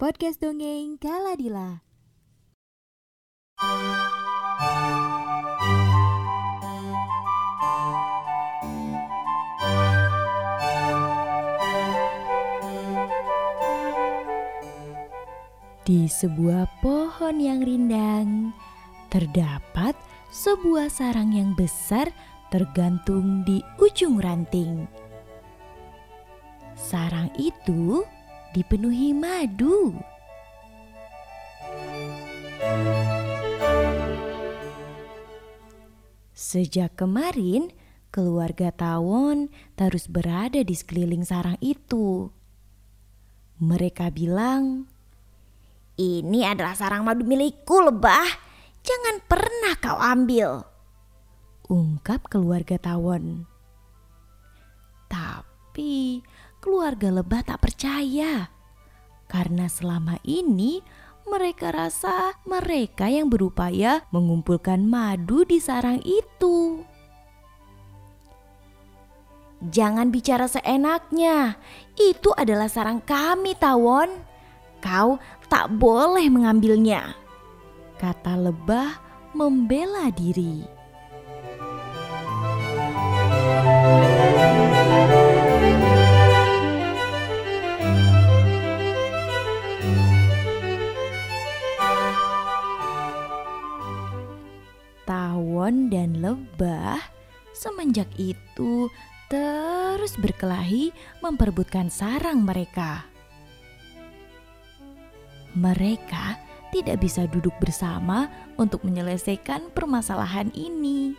podcast dongeng Kaladila. Di sebuah pohon yang rindang, terdapat sebuah sarang yang besar tergantung di ujung ranting. Sarang itu dipenuhi madu. Sejak kemarin, keluarga Tawon terus berada di sekeliling sarang itu. Mereka bilang, "Ini adalah sarang madu milikku, lebah. Jangan pernah kau ambil." Ungkap keluarga Tawon. Tapi keluarga lebah tak percaya. Karena selama ini mereka rasa mereka yang berupaya mengumpulkan madu di sarang itu. Jangan bicara seenaknya. Itu adalah sarang kami, Tawon. Kau tak boleh mengambilnya. Kata lebah membela diri. Semenjak itu terus berkelahi memperebutkan sarang mereka. Mereka tidak bisa duduk bersama untuk menyelesaikan permasalahan ini.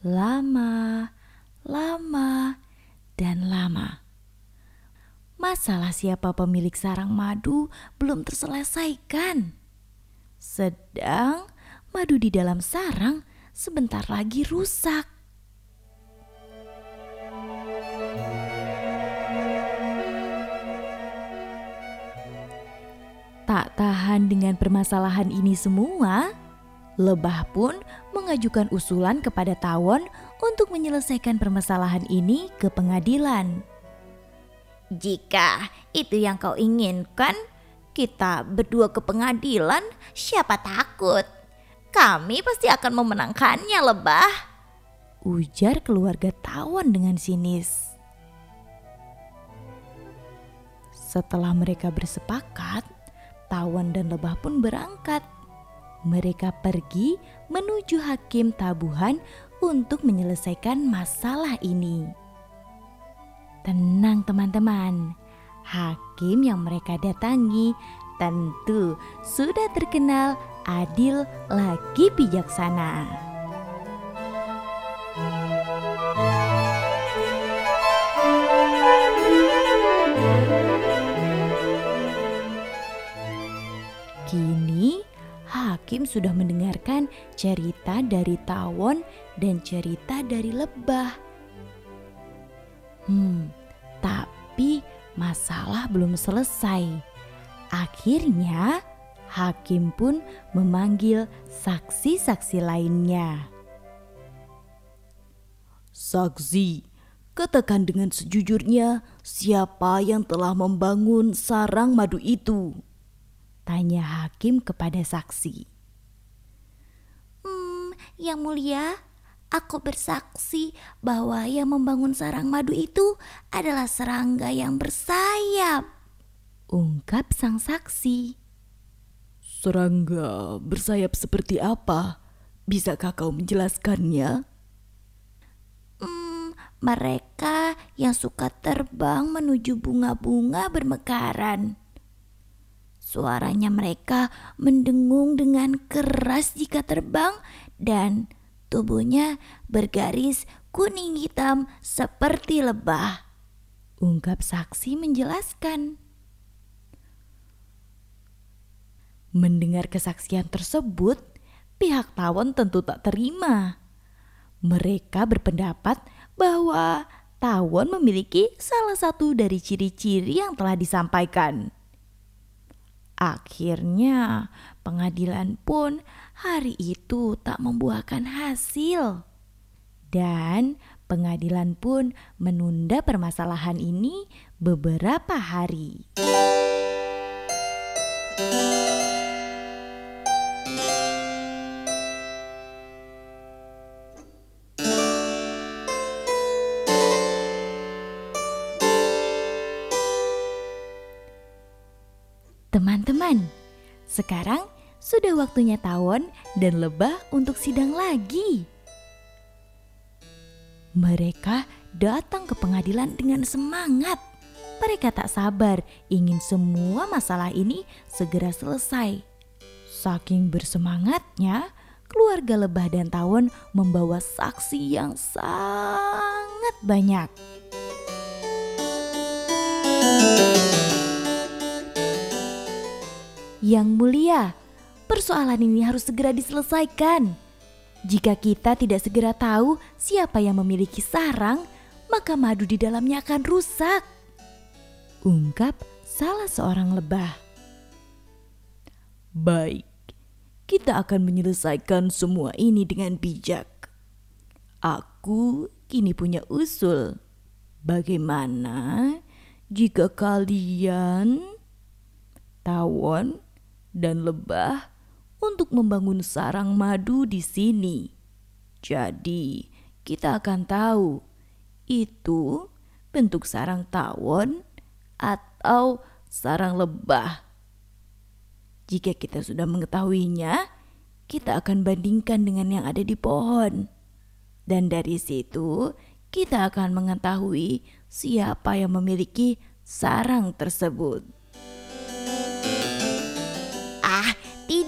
Lama, lama, dan lama. Masalah siapa pemilik sarang madu belum terselesaikan. Sedang madu di dalam sarang sebentar lagi rusak. Tak tahan dengan permasalahan ini semua, Lebah pun mengajukan usulan kepada Tawon untuk menyelesaikan permasalahan ini ke pengadilan. Jika itu yang kau inginkan, kita berdua ke pengadilan, siapa takut? Kami pasti akan memenangkannya, lebah. Ujar keluarga Tawon dengan sinis. Setelah mereka bersepakat, Tawon dan Lebah pun berangkat. Mereka pergi menuju hakim tabuhan untuk menyelesaikan masalah ini. Tenang teman-teman, hakim yang mereka datangi tentu sudah terkenal adil lagi bijaksana. Kini hakim sudah mendengarkan cerita dari tawon dan cerita dari lebah. Hmm, tapi masalah belum selesai. Akhirnya, hakim pun memanggil saksi-saksi lainnya. Saksi, katakan dengan sejujurnya siapa yang telah membangun sarang madu itu? Tanya hakim kepada saksi. Hmm, yang mulia, Aku bersaksi bahwa yang membangun sarang madu itu adalah serangga yang bersayap. Ungkap sang saksi. Serangga bersayap seperti apa? Bisakah kau menjelaskannya? Hmm, mereka yang suka terbang menuju bunga-bunga bermekaran. Suaranya mereka mendengung dengan keras jika terbang dan Tubuhnya bergaris kuning hitam seperti lebah. Ungkap saksi menjelaskan. Mendengar kesaksian tersebut, pihak tawon tentu tak terima. Mereka berpendapat bahwa tawon memiliki salah satu dari ciri-ciri yang telah disampaikan. Akhirnya, pengadilan pun hari itu tak membuahkan hasil, dan pengadilan pun menunda permasalahan ini beberapa hari. Teman-teman, sekarang sudah waktunya tawon dan lebah untuk sidang lagi. Mereka datang ke pengadilan dengan semangat. Mereka tak sabar ingin semua masalah ini segera selesai. Saking bersemangatnya, keluarga lebah dan tawon membawa saksi yang sangat banyak. Yang mulia, persoalan ini harus segera diselesaikan. Jika kita tidak segera tahu siapa yang memiliki sarang, maka madu di dalamnya akan rusak. Ungkap salah seorang lebah. Baik, kita akan menyelesaikan semua ini dengan bijak. Aku kini punya usul. Bagaimana jika kalian, tawon, dan lebah untuk membangun sarang madu di sini. Jadi, kita akan tahu itu bentuk sarang tawon atau sarang lebah. Jika kita sudah mengetahuinya, kita akan bandingkan dengan yang ada di pohon. Dan dari situ, kita akan mengetahui siapa yang memiliki sarang tersebut.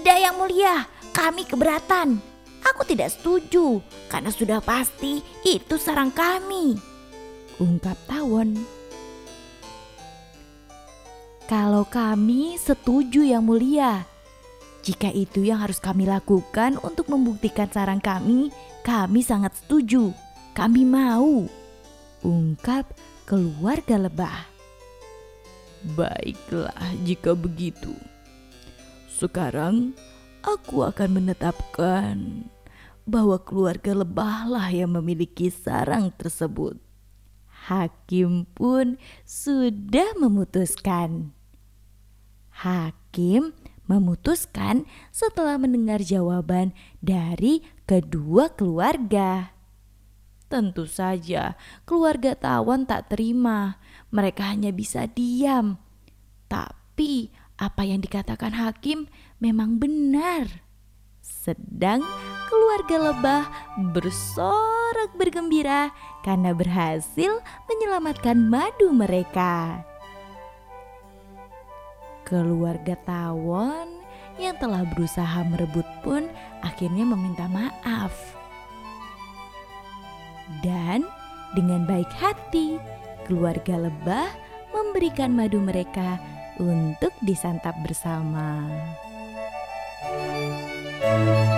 Tidak yang mulia, kami keberatan. Aku tidak setuju karena sudah pasti itu sarang kami. Ungkap Tawon. Kalau kami setuju yang mulia. Jika itu yang harus kami lakukan untuk membuktikan sarang kami, kami sangat setuju. Kami mau. Ungkap keluarga lebah. Baiklah jika begitu. Sekarang aku akan menetapkan bahwa keluarga lebahlah yang memiliki sarang tersebut. Hakim pun sudah memutuskan. Hakim memutuskan setelah mendengar jawaban dari kedua keluarga. Tentu saja, keluarga Tawan tak terima. Mereka hanya bisa diam. Tapi apa yang dikatakan hakim memang benar. Sedang keluarga lebah bersorak bergembira karena berhasil menyelamatkan madu mereka. Keluarga tawon yang telah berusaha merebut pun akhirnya meminta maaf. Dan dengan baik hati, keluarga lebah memberikan madu mereka untuk disantap bersama. Thank